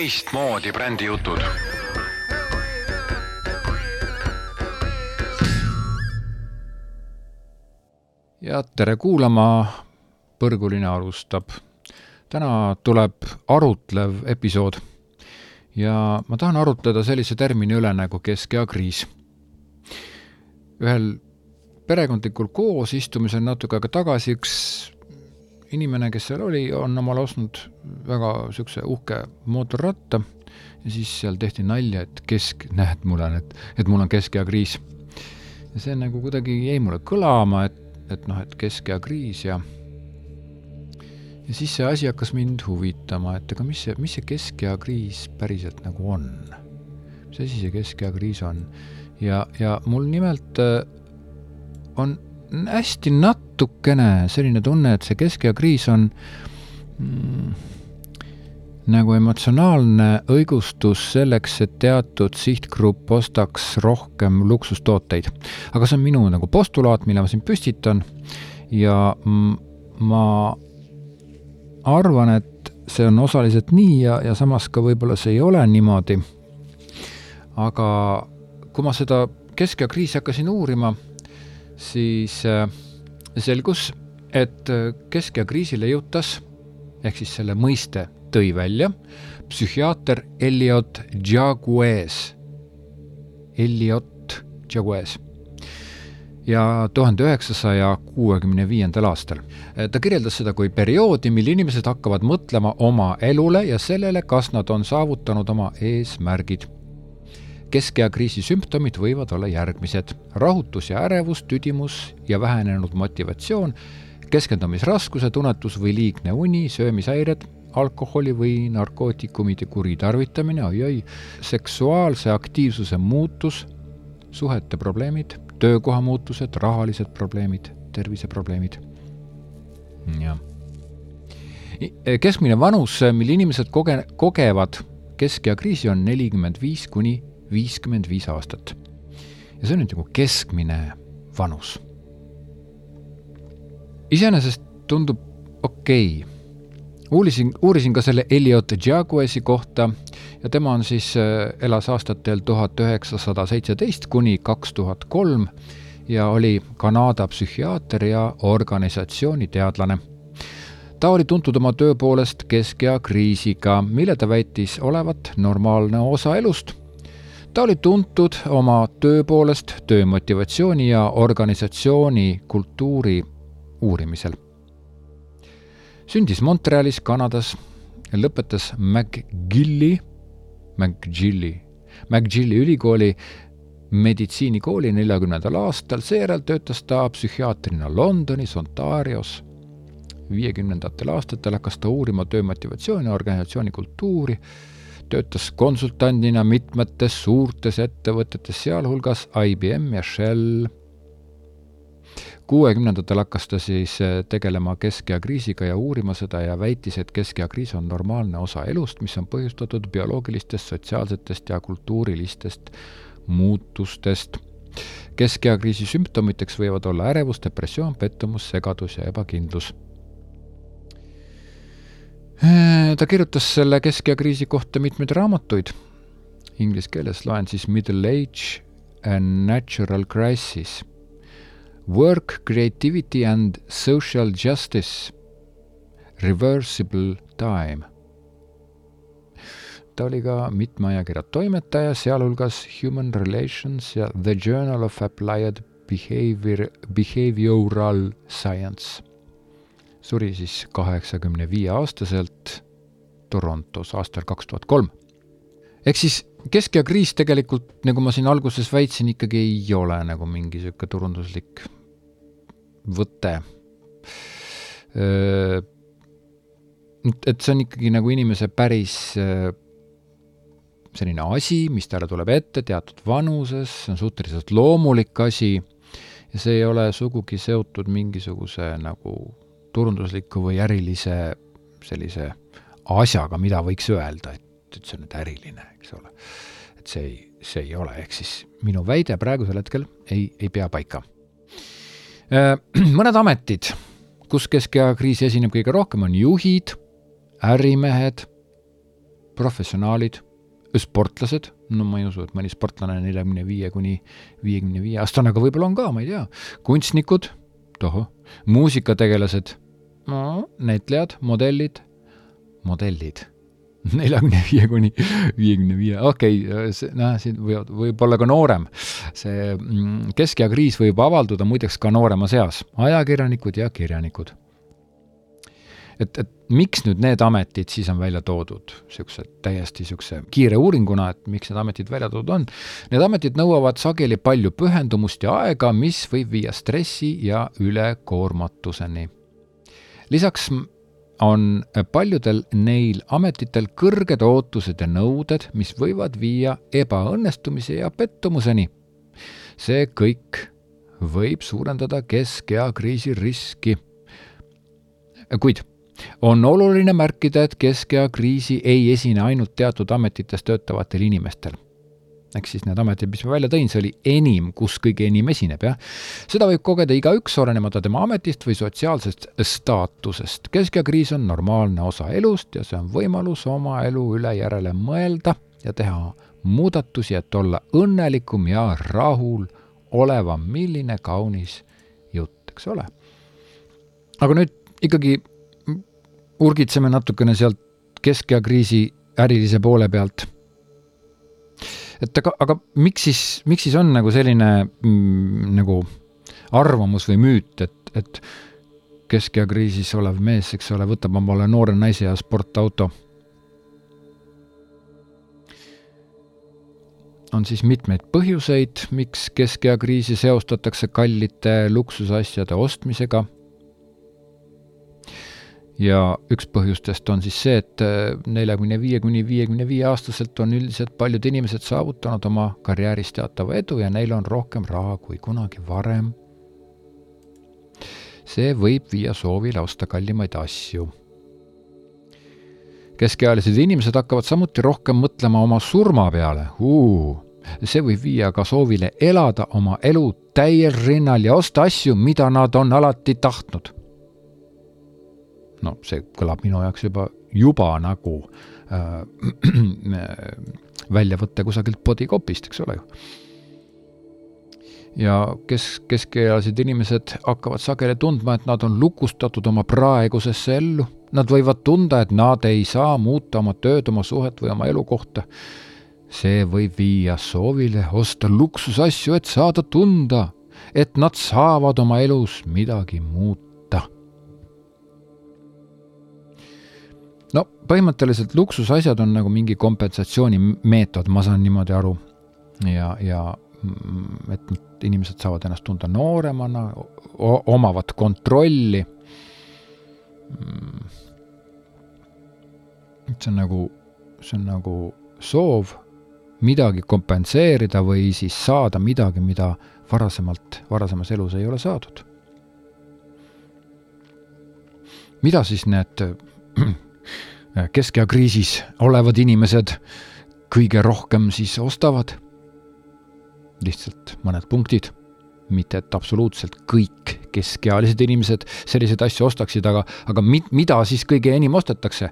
teistmoodi brändijutud. ja tere kuulama, Põrguline alustab. täna tuleb arutlev episood ja ma tahan arutleda sellise termini üle nagu keskeakriis. ühel perekondlikul koosistumisel natuke aega tagasi üks inimene, kes seal oli, on omale ostnud väga niisuguse uhke mootorratta ja siis seal tehti nalja, et kesk, näed, mul on, et, et mul on keskeakriis. ja see nagu kuidagi jäi mulle kõlama, et, et noh, et keskeakriis ja ja siis see asi hakkas mind huvitama, et aga mis see, mis see keskeakriis päriselt nagu on? mis asi see keskeakriis on? ja, ja mul nimelt äh, on hästi natukene selline tunne, et see keskeakriis on mm, nagu emotsionaalne õigustus selleks, et teatud sihtgrupp ostaks rohkem luksustooteid. aga see on minu nagu postulaat, mille ma siin püstitan ja ma arvan, et see on osaliselt nii ja, ja samas ka võib-olla see ei ole niimoodi. aga kui ma seda keskeakriisi hakkasin uurima, siis äh, selgus, et äh, keskeakriisile jõutas, ehk siis selle mõiste tõi välja psühhiaater Elliot Jaguez. Elliot Jaguez ja tuhande üheksasaja kuuekümne viiendal aastal. ta kirjeldas seda kui perioodi, mil inimesed hakkavad mõtlema oma elule ja sellele, kas nad on saavutanud oma eesmärgid keskeakriisi sümptomid võivad olla järgmised. rahutus ja ärevus, tüdimus ja vähenenud motivatsioon, keskendumisraskuse tunnetus või liigne uni, söömishäired, alkoholi või narkootikumide kuritarvitamine, oi-oi, seksuaalse aktiivsuse muutus, suhete probleemid, töökoha muutused, rahalised probleemid, terviseprobleemid. jah. keskmine vanus, mil inimesed koge-, kogevad keskeakriisi, on nelikümmend viis kuni viiskümmend viis aastat. ja see on nüüd nagu keskmine vanus. iseenesest tundub okei okay. uurisin, uurisin ka selle Elliot Jaguesi kohta ja tema on siis, äh, elas aastatel tuhat üheksasada seitseteist kuni kaks tuhat kolm ja oli Kanada psühhiaater ja organisatsiooni teadlane ta oli tuntud oma töö poolest keskea kriisiga, mille ta väitis olevat normaalne osa elust ta oli tuntud oma töö poolest töö motivatsiooni ja organisatsiooni kultuuri uurimisel. sündis Montrealis, Kanadas, lõpetas McGilli, McGilli, McGilli ülikooli meditsiinikooli neljakümnendal aastal, seejärel töötas ta psühhiaatrina Londonis, Ontarios. viiekümnendatel aastatel hakkas ta uurima töö motivatsiooni ja organisatsiooni kultuuri töötas konsultandina mitmetes suurtes ettevõtetes, sealhulgas IBM ja Shell. kuuekümnendatel hakkas ta siis eh, tegelema keskea kriisiga ja uurima seda ja väitis, et keskea kriis on normaalne osa elust, mis on põhjustatud bioloogilistest, sotsiaalsetest ja kultuurilistest muutustest. keskea kriisi sümptomiteks võivad olla ärevus, depressioon, pettumus, segadus ja ebakindlus ta kirjutas selle keskea kriisi kohta mitmeid raamatuid. Inglise keeles loen siis Middle Age and Natural Crisis. Work, Creativity and Social Justice. Reversible Time. ta oli ka mitme ajakirja toimetaja, sealhulgas Human Relations ja The Journal of Applied Behavior, Behavioral Science suri siis kaheksakümne viie aastaselt Torontos aastal kaks tuhat kolm. ehk siis keskea kriis tegelikult, nagu ma siin alguses väitsin, ikkagi ei ole nagu mingi niisugune turunduslik võte. et see on ikkagi nagu inimese päris selline asi, mis talle tuleb ette teatud vanuses, see on suhteliselt loomulik asi ja see ei ole sugugi seotud mingisuguse nagu turundusliku või ärilise sellise asjaga, mida võiks öelda, et, et see on nüüd äriline, eks ole. et see ei, see ei ole, ehk siis minu väide praegusel hetkel ei, ei pea paika. Äh, mõned ametid, kus keskea kriisi esineb kõige rohkem, on juhid, ärimehed, professionaalid, sportlased, no ma ei usu, et mõni sportlane neljakümne viie kuni viiekümne viie aastane, aga võib-olla on ka, ma ei tea, kunstnikud, tohoh, muusikategelased, no. Näitlejad, modellid, modellid. neljakümne viie kuni viiekümne viie, okei okay,, see, noh, siin võivad, võib-olla ka noorem. see mm, keskea kriis võib avalduda muideks ka nooremas eas, ajakirjanikud ja kirjanikud. Et, et miks nüüd need ametid siis on välja toodud, niisuguse täiesti niisuguse kiire uuringuna, et miks need ametid välja toodud on, need ametid nõuavad sageli palju pühendumust ja aega, mis võib viia stressi ja ülekoormatuseni. lisaks on paljudel neil ametitel kõrged ootused ja nõuded, mis võivad viia ebaõnnestumise ja pettumuseni. see kõik võib suurendada keskea kriisi riski. kuid on oluline märkida, et keskea kriisi ei esine ainult teatud ametites töötavatel inimestel ehk siis need ametid, mis ma välja tõin, see oli enim, kus kõige enim esineb, jah. seda võib kogeda igaüks, olenemata tema ametist või sotsiaalsest staatusest. keskea kriis on normaalne osa elust ja see on võimalus oma elu üle järele mõelda ja teha muudatusi, et olla õnnelikum ja rahul olevam, milline kaunis jutt, eks ole. aga nüüd ikkagi urgitseme natukene sealt keskea kriisi ärilise poole pealt et aga, aga miks siis, miks siis on nagu selline mm, nagu arvamus või müüt, et, et keskea kriisis olev mees, eks ole, võtab omale noore naise ja sportauto. on siis mitmeid põhjuseid, miks keskea kriisi seostatakse kallite luksusasjade ostmisega ja üks põhjustest on siis see, et äh, neljakümne viie kuni viiekümne viie aastaselt on üldiselt paljud inimesed saavutanud oma karjääris teatava edu ja neil on rohkem raha kui kunagi varem. see võib viia soovile osta kallimaid asju. keskealised inimesed hakkavad samuti rohkem mõtlema oma surma peale, see võib viia ka soovile elada oma elu täiel rinnal ja osta asju, mida nad on alati tahtnud no see kõlab minu jaoks juba, juba nagu äh, väljavõte kusagilt bodikopist, eks ole ju. ja kes, keskealised inimesed hakkavad sageli tundma, et nad on lukustatud oma praegusesse ellu. Nad võivad tunda, et nad ei saa muuta oma tööd, oma suhet või oma elukohta. see võib viia soovile osta luksusasju, et saada tunda, et nad saavad oma elus midagi muuta no põhimõtteliselt luksusasjad on nagu mingi kompensatsioonimeetod, ma saan niimoodi aru. ja, ja mm, et inimesed saavad ennast tunda nooremana, omavad kontrolli. Mm. see on nagu, see on nagu soov midagi kompenseerida või siis saada midagi, mida varasemalt, varasemas elus ei ole saadud. mida siis need keskea kriisis olevad inimesed kõige rohkem siis ostavad. lihtsalt mõned punktid, mitte et absoluutselt kõik keskealised inimesed selliseid asju ostaksid, aga, aga mi-, mida siis kõige enim ostetakse,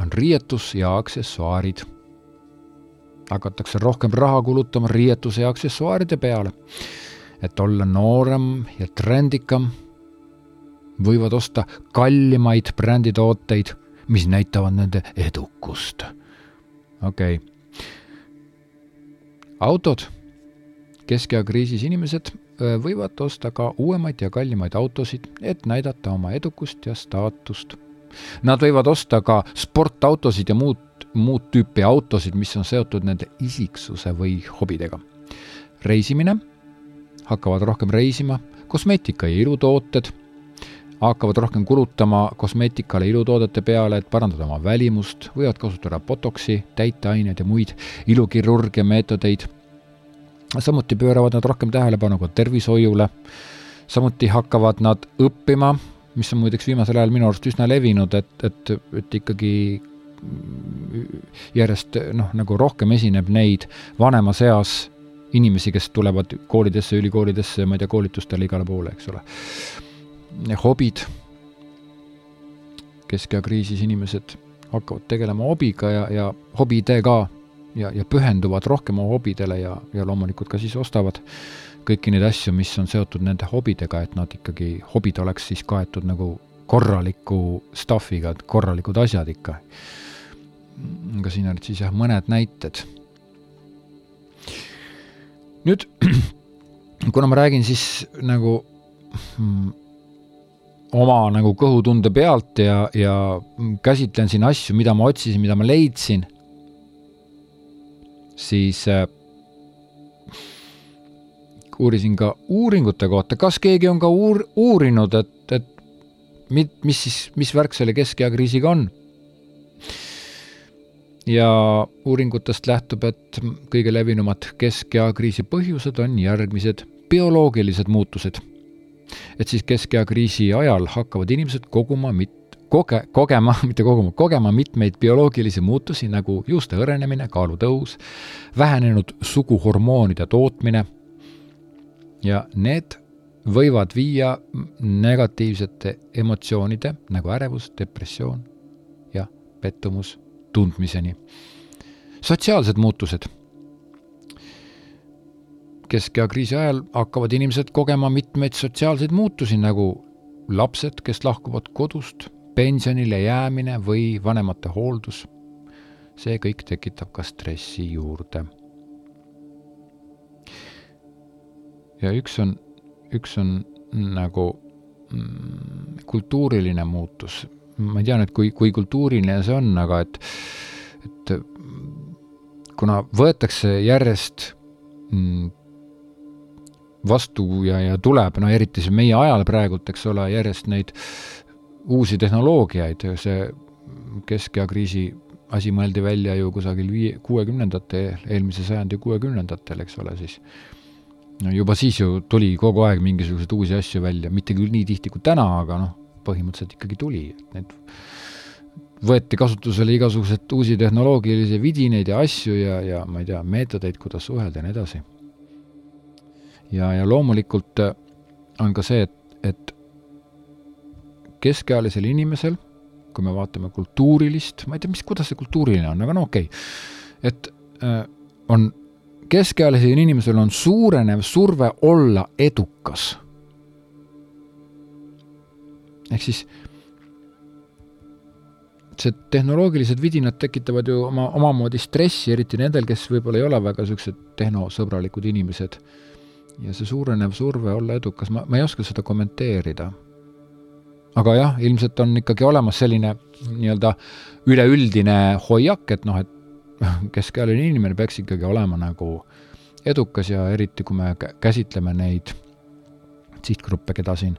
on riietus ja aksessuaarid. hakatakse rohkem raha kulutama riietuse ja aksessuaaride peale. et olla noorem ja trendikam, võivad osta kallimaid bränditooteid mis näitavad nende edukust. okei okay.. autod, keskea kriisis inimesed võivad osta ka uuemaid ja kallimaid autosid, et näidata oma edukust ja staatust. Nad võivad osta ka sportautosid ja muud, muud tüüpi autosid, mis on seotud nende isiksuse või hobidega. reisimine, hakkavad rohkem reisima, kosmeetika ja ilutooted hakkavad rohkem kulutama kosmeetikale, ilutoodete peale, et parandada oma välimust, võivad kasutada botoksi, täiteaineid ja muid ilukirurgia meetodeid. samuti pööravad nad rohkem tähelepanu ka tervishoiule, samuti hakkavad nad õppima, mis on muideks viimasel ajal minu arust üsna levinud, et, et, et ikkagi järjest noh, nagu rohkem esineb neid vanemas eas inimesi, kes tulevad koolidesse, ülikoolidesse, ma ei tea, koolitustele igale poole, eks ole hobid, keskea kriisis inimesed hakkavad tegelema hobiga ja, ja hobidega ja, ja pühenduvad rohkem oma hobidele ja, ja loomulikult ka siis ostavad kõiki neid asju, mis on seotud nende hobidega, et nad ikkagi, hobid oleks siis kaetud nagu korraliku stuff'iga, et korralikud asjad ikka. aga siin olid siis jah, mõned näited. nüüd, kuna ma räägin siis nagu mm, oma nagu kõhutunde pealt ja, ja käsitlen siin asju, mida ma otsisin, mida ma leidsin, siis äh, uurisin ka uuringute kohta, kas keegi on ka uur-, uurinud, et, et mit, mis siis, mis värk selle keskeakriisiga on? ja uuringutest lähtub, et kõige levinumad keskeakriisi põhjused on järgmised bioloogilised muutused et siis keskeakriisi ajal hakkavad inimesed koguma mit-, koge-, kogema, mitte koguma, kogema mitmeid bioloogilisi muutusi nagu juuste hõrenemine, kaalutõus, vähenenud suguhormoonide tootmine ja need võivad viia negatiivsete emotsioonide nagu ärevus, depressioon ja pettumus tundmiseni. sotsiaalsed muutused keskeakriisi ajal hakkavad inimesed kogema mitmeid sotsiaalseid muutusi, nagu lapsed, kes lahkuvad kodust, pensionile jäämine või vanemate hooldus. see kõik tekitab ka stressi juurde. ja üks on, üks on nagu mm, kultuuriline muutus. ma ei tea nüüd, kui, kui kultuuriline see on, aga et, et kuna võetakse järjest mm, vastu ja, ja tuleb, no eriti see meie ajal praegult, eks ole, järjest neid uusi tehnoloogiaid, see keskeakriisi asi mõeldi välja ju kusagil vii-, kuuekümnendate, eelmise sajandi kuuekümnendatel, eks ole, siis no juba siis ju tuli kogu aeg mingisuguseid uusi asju välja, mitte küll nii tihti kui täna, aga noh, põhimõtteliselt ikkagi tuli, et need võeti kasutusele igasuguseid uusi tehnoloogilisi vidinaid ja asju ja, ja ma ei tea, meetodeid, kuidas suhelda ja nii edasi ja, ja loomulikult äh, on ka see, et, et keskealisel inimesel, kui me vaatame kultuurilist, ma ei tea, mis, kuidas see kultuuriline on, aga no okei okay., et äh, on, keskealisel inimesel on suurenev surve olla edukas. ehk siis see tehnoloogilised vidinad tekitavad ju oma, omamoodi stressi, eriti nendel, kes võib-olla ei ole väga niisugused tehnosõbralikud inimesed ja see suurenev surve olla edukas, ma, ma ei oska seda kommenteerida. aga jah, ilmselt on ikkagi olemas selline nii-öelda üleüldine hoiak, et noh, et keskealine inimene peaks ikkagi olema nagu edukas ja eriti, kui me käsitleme neid sihtgruppe, keda siin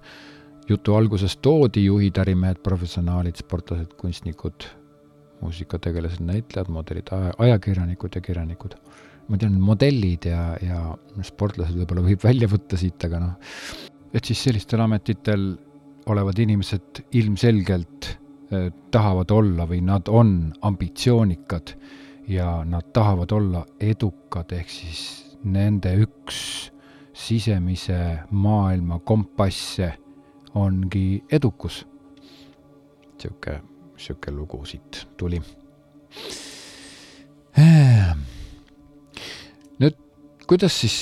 jutu alguses toodi, juhid, ärimehed, professionaalid, sportlased, kunstnikud, muusikategelased, näitlejad, modelid, ajakirjanikud ja kirjanikud ma tean, modellid ja, ja sportlased võib-olla võib välja võtta siit, aga noh, et siis sellistel ametitel olevad inimesed ilmselgelt eh, tahavad olla või nad on ambitsioonikad ja nad tahavad olla edukad, ehk siis nende üks sisemise maailma kompasse ongi edukus. niisugune, niisugune lugu siit tuli ehm kuidas siis,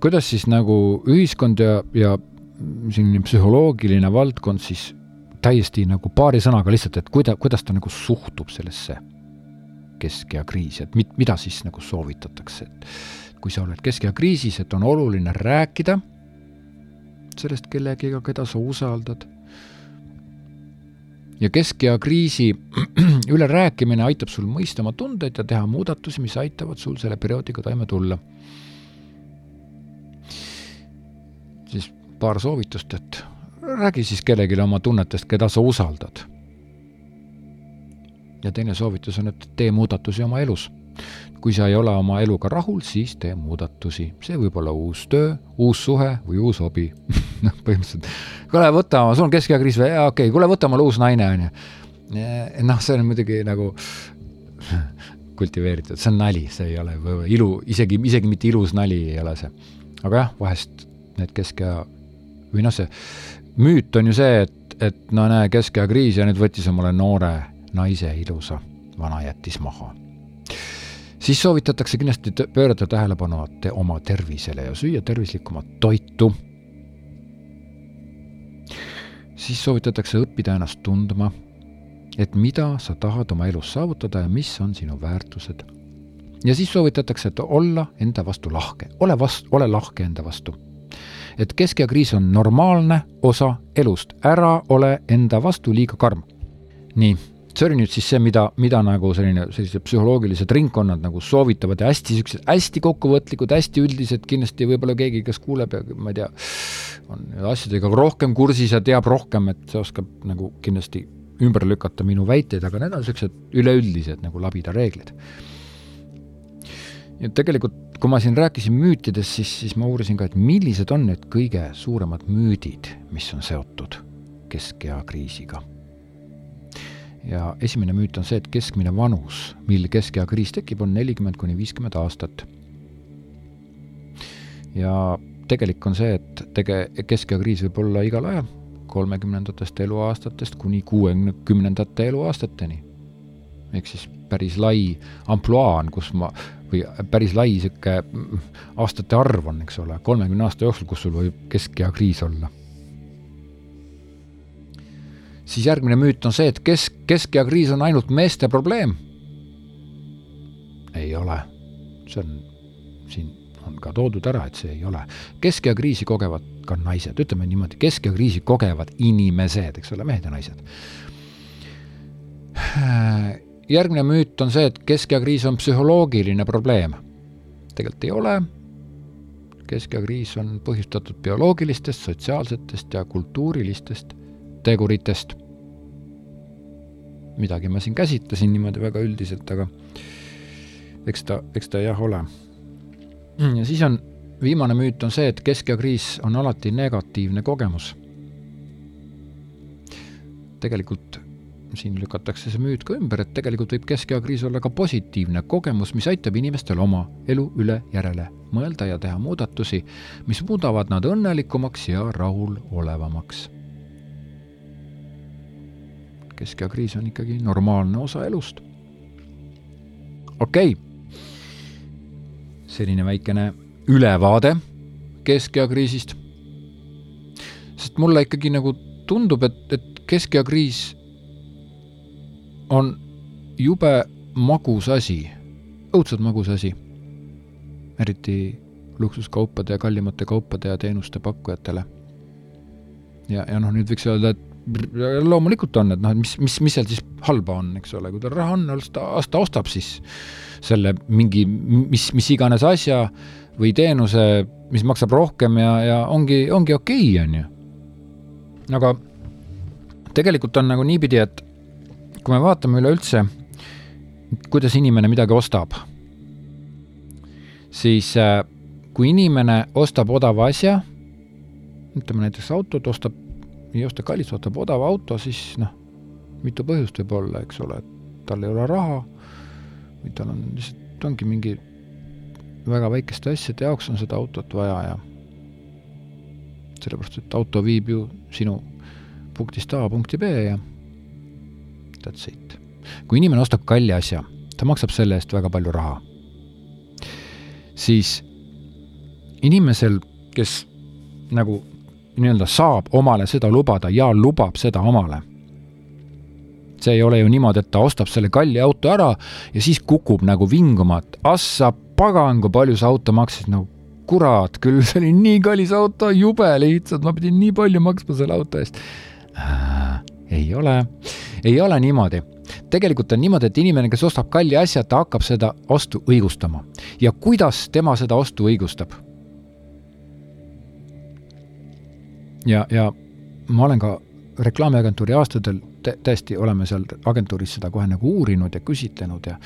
kuidas siis nagu ühiskond ja, ja selline psühholoogiline valdkond siis täiesti nagu paari sõnaga lihtsalt, et kuida-, kuidas ta nagu suhtub sellesse keskea kriisi, et mit-, mida siis nagu soovitatakse, et kui sa oled keskea kriisis, et on oluline rääkida sellest kellegiga, keda sa usaldad. Ja keskea kriisi üle rääkimine aitab sul mõista oma tundeid ja teha muudatusi, mis aitavad sul selle perioodiga toime tulla siis paar soovitust, et räägi siis kellelegi oma tunnetest, keda sa usaldad. ja teine soovitus on, et tee muudatusi oma elus. Kui sa ei ole oma eluga rahul, siis tee muudatusi. see võib olla uus töö, uus suhe või uus hobi noh, põhimõtteliselt, kuule, võta, sul on keskeakriis või, jaa, okei okay,, kuule, võta omale uus naine, on ju. noh, see on muidugi nagu kultiveeritud, see on nali, see ei ole võib-olla ilu, isegi, isegi mitte ilus nali ei ole see. aga jah, vahest need keskea, või noh, see müüt on ju see, et, et no näe, keskea kriis ja nüüd võttis omale noore, naise ilusa vana jättis maha. Siis soovitatakse kindlasti pöörata tähelepanu te oma tervisele ja süüa tervislikumat toitu. siis soovitatakse õppida ennast tundma, et mida sa tahad oma elus saavutada ja mis on sinu väärtused. ja siis soovitatakse, et olla enda vastu lahke, ole vast-, ole lahke enda vastu et keskea kriis on normaalne osa elust, ära ole enda vastu liiga karm. nii, see oli nüüd siis see, mida, mida nagu selline, sellised psühholoogilised ringkonnad nagu soovitavad ja hästi siuksed, hästi kokkuvõtlikud, hästi üldised, kindlasti võib-olla keegi, kes kuuleb ja ma ei tea, on asjadega rohkem kursis ja teab rohkem, et see oskab nagu kindlasti ümber lükata minu väiteid, aga need on niisugused üleüldised nagu labida reeglid. ja tegelikult kui ma siin rääkisin müütidest, siis, siis ma uurisin ka, et millised on need kõige suuremad müüdid, mis on seotud keskea kriisiga. Ja esimene müüt on see, et keskmine vanus, mil keskea kriis tekib, on nelikümmend kuni viiskümmend aastat. ja tegelik on see, et tege-, keskea kriis võib olla igal ajal, kolmekümnendatest eluaastatest kuni kuuekümnendate eluaastateni. ehk siis päris lai ampluaa on, kus ma või päris lai niisugune aastate arv on, eks ole, kolmekümne aasta jooksul, kus sul võib keskea kriis olla. Siis järgmine müüt on see, et kesk, keskea kriis on ainult meeste probleem. ei ole, see on, siin on ka toodud ära, et see ei ole. keskea kriisi kogevad ka naised, ütleme niimoodi, keskea kriisi kogevad inimesed, eks ole, mehed ja naised järgmine müüt on see, et keskea kriis on psühholoogiline probleem. tegelikult ei ole, keskea kriis on põhjustatud bioloogilistest, sotsiaalsetest ja kultuurilistest teguritest. Midagi ma siin käsitlesin niimoodi väga üldiselt, aga eks ta, eks ta jah ole. ja siis on, viimane müüt on see, et keskea kriis on alati negatiivne kogemus. tegelikult siin lükatakse see müüt ka ümber, et tegelikult võib keskea kriis olla ka positiivne kogemus, mis aitab inimestel oma elu üle järele mõelda ja teha muudatusi, mis muudavad nad õnnelikumaks ja rahulolevamaks. Keskea kriis on ikkagi normaalne osa elust. okei okay., selline väikene ülevaade keskea kriisist. sest mulle ikkagi nagu tundub, et, et keskea kriis on jube magus asi, õudselt magus asi. eriti luksuskaupade ja kallimate kaupade ja teenuste pakkujatele. ja, ja noh, nüüd võiks öelda, et loomulikult on, et noh, et mis, mis, mis seal siis halba on, eks ole, kui tal raha on, las ta, las ta ostab siis selle mingi, mis, mis iganes asja või teenuse, mis maksab rohkem ja, ja ongi, ongi okei okay,, on ju. aga tegelikult on nagu niipidi, et kui me vaatame üleüldse, kuidas inimene midagi ostab, siis äh, kui inimene ostab odava asja, ütleme näiteks autot, ostab, ei osta kallist, ostab odava auto, siis noh, mitu põhjust võib olla, eks ole, et tal ei ole raha või tal on lihtsalt, ongi mingi väga väikeste asjade jaoks on seda autot vaja ja sellepärast, et auto viib ju sinu punktist A punkti B ja that's it. kui inimene ostab kalli asja, ta maksab selle eest väga palju raha, siis inimesel, kes nagu nii-öelda saab omale seda lubada ja lubab seda omale, see ei ole ju niimoodi, et ta ostab selle kalli auto ära ja siis kukub nagu vinguma, et assa pagan, kui palju see auto maksis, no kurat küll, see oli nii kallis auto, jube lihtsalt, ma pidin nii palju maksma selle auto eest äh,. ei ole ei ole niimoodi. tegelikult on niimoodi, et inimene, kes ostab kalli asja, ta hakkab seda ostu õigustama. ja kuidas tema seda ostu õigustab? Ja, ja ma olen ka reklaamiagentuuri aastatel tõesti oleme seal agentuuris seda kohe nagu uurinud ja küsitlenud ja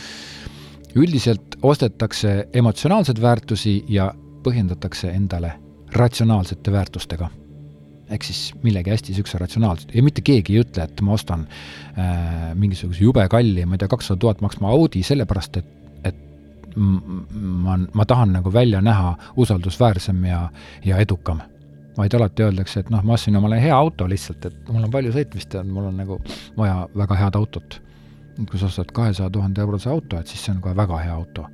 üldiselt ostetakse emotsionaalseid väärtusi ja põhjendatakse endale ratsionaalsete väärtustega ehk siis millegi hästi niisuguse ratsionaalse ja mitte keegi ei ütle, et ma ostan äh, mingisuguse jube kalli, ma ei tea, kakssada tuhat maksma Audi sellepärast, et, et ma, ma tahan nagu välja näha usaldusväärsem ja, ja edukam. Vaid alati öeldakse, et noh, ma ostsin omale hea auto lihtsalt, et mul on palju sõitmist ja mul on nagu vaja väga head autot. kui sa ostad kahesaja tuhande eurose auto, et siis see on kohe väga hea auto.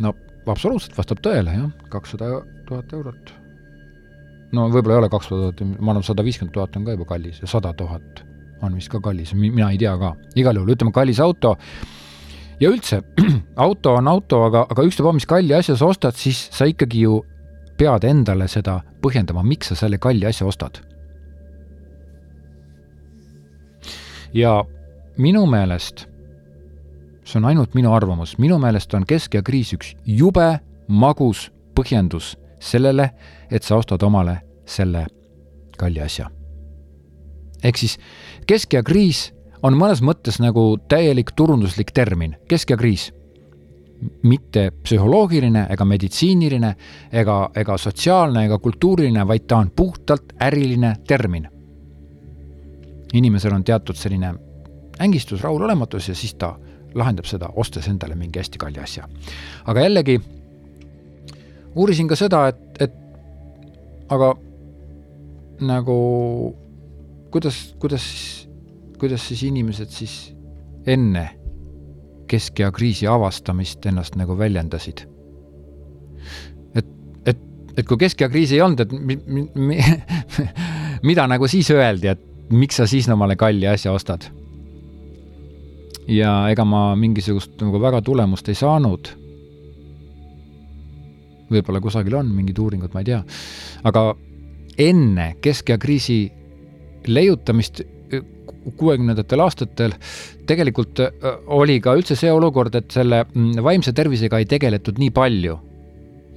no absoluutselt vastab tõele, jah, kakssada tuhat eurot. no võib-olla ei ole kakssada tuhat, ma arvan, sada viiskümmend tuhat on ka juba kallis ja sada tuhat on vist ka kallis, mina ei tea ka. igal juhul, ütleme, kallis auto ja üldse, auto on auto, aga, aga ükstapuha, mis kalli asja sa ostad, siis sa ikkagi ju pead endale seda põhjendama, miks sa selle kalli asja ostad. ja minu meelest, see on ainult minu arvamus, minu meelest on Kesk- ja Kriis üks jube magus põhjendus sellele, et sa ostad omale selle kalli asja. ehk siis Kesk- ja Kriis on mõnes mõttes nagu täielik turunduslik termin, kesk- ja kriis. Mitte psühholoogiline ega meditsiiniline ega, ega sotsiaalne ega kultuuriline, vaid ta on puhtalt äriline termin. inimesel on teatud selline ängistus, rahulolematus ja siis ta lahendab seda, ostes endale mingi hästi kalli asja. aga jällegi uurisin ka seda, et, et aga nagu kuidas, kuidas kuidas siis inimesed siis enne keskea kriisi avastamist ennast nagu väljendasid? et, et, et kui keskea kriisi ei olnud, et mi, mi, mi, mida nagu siis öeldi, et miks sa siis omale kalli asja ostad? ja ega ma mingisugust nagu väga tulemust ei saanud. võib-olla kusagil on mingid uuringud, ma ei tea. aga enne keskea kriisi leiutamist kuuekümnendatel aastatel tegelikult äh, oli ka üldse see olukord, et selle mm, vaimse tervisega ei tegeletud nii palju.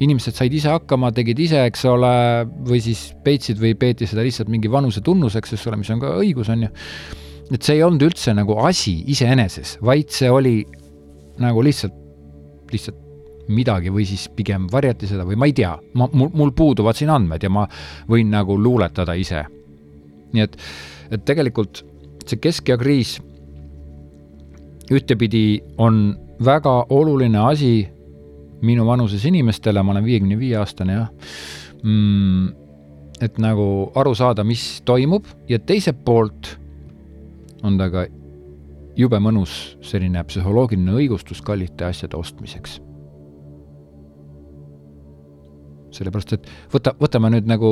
inimesed said ise hakkama, tegid ise, eks ole, või siis peitsid või peeti seda lihtsalt mingi vanuse tunnuseks, eks ole, mis on ka õigus, on ju. et see ei olnud üldse nagu asi iseeneses, vaid see oli nagu lihtsalt, lihtsalt midagi või siis pigem varjati seda või ma ei tea, ma, mul, mul puuduvad siin andmed ja ma võin nagu luuletada ise. nii et, et tegelikult see keskea kriis ühtepidi on väga oluline asi minu vanuses inimestele, ma olen viiekümne viie aastane jah mm,, et nagu aru saada, mis toimub ja teiselt poolt on ta ka jube mõnus selline psühholoogiline õigustus kallite asjade ostmiseks. sellepärast, et võta, võtame nüüd nagu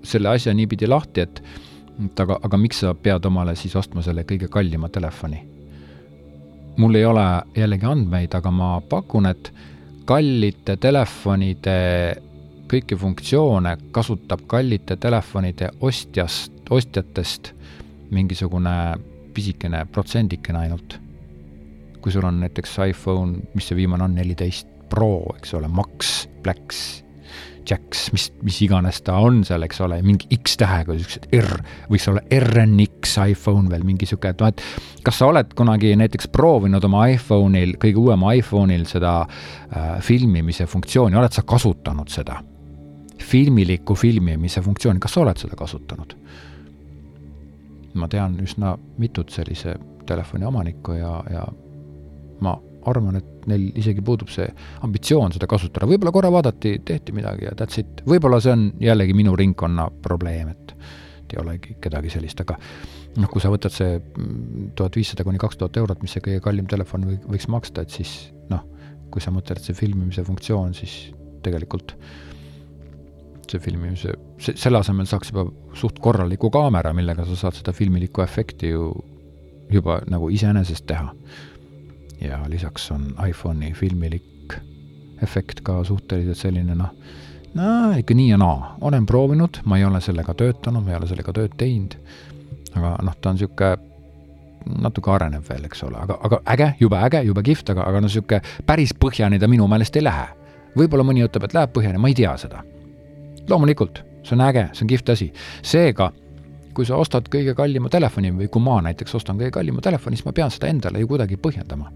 selle asja niipidi lahti, et et aga, aga miks sa pead omale siis ostma selle kõige kallima telefoni? mul ei ole jällegi andmeid, aga ma pakun, et kallite telefonide kõiki funktsioone kasutab kallite telefonide ostjast, ostjatest mingisugune pisikene protsendikene ainult. kui sul on näiteks iPhone, mis see viimane on, neliteist Pro, eks ole, Max, Blacks Jacks, mis, mis iganes ta on seal, eks ole, mingi X tähega, siuksed R, võiks olla RNX iPhone veel mingi sihuke, et noh, et kas sa oled kunagi näiteks proovinud oma iPhone'il, kõige uuema iPhone'il seda äh, filmimise funktsiooni, oled sa kasutanud seda? filmiliku filmimise funktsiooni, kas sa oled seda kasutanud? ma tean üsna mitut sellise telefoni omanikku ja, ja ma arvan, et neil isegi puudub see ambitsioon seda kasutada, võib-olla korra vaadati, tehti midagi ja that's it. võib-olla see on jällegi minu ringkonna probleem, et ei olegi kedagi sellist, aga noh, kui sa võtad see tuhat viissada kuni kaks tuhat eurot, mis see kõige kallim telefon või, võiks maksta, et siis noh, kui sa mõtled, see filmimise funktsioon, siis tegelikult see filmimise, selle asemel saaks juba suht korraliku kaamera, millega sa saad seda filmilikku efekti ju juba nagu iseenesest teha ja lisaks on iPhone'i filmilik efekt ka suhteliselt selline noh, no ikka nii ja naa, olen proovinud, ma ei ole sellega töötanud, ma ei ole sellega tööd teinud, aga noh, ta on niisugune natuke areneb veel, eks ole, aga, aga äge, jube äge, jube kihvt, aga, aga no niisugune päris põhjani ta minu meelest ei lähe. võib-olla mõni ütleb, et läheb põhjani, ma ei tea seda. loomulikult, see on äge, see on kihvt asi. seega, kui sa ostad kõige kallima telefoni või kui ma näiteks ostan kõige kallima telefoni, siis ma pean seda endale ju kuidagi põhjendama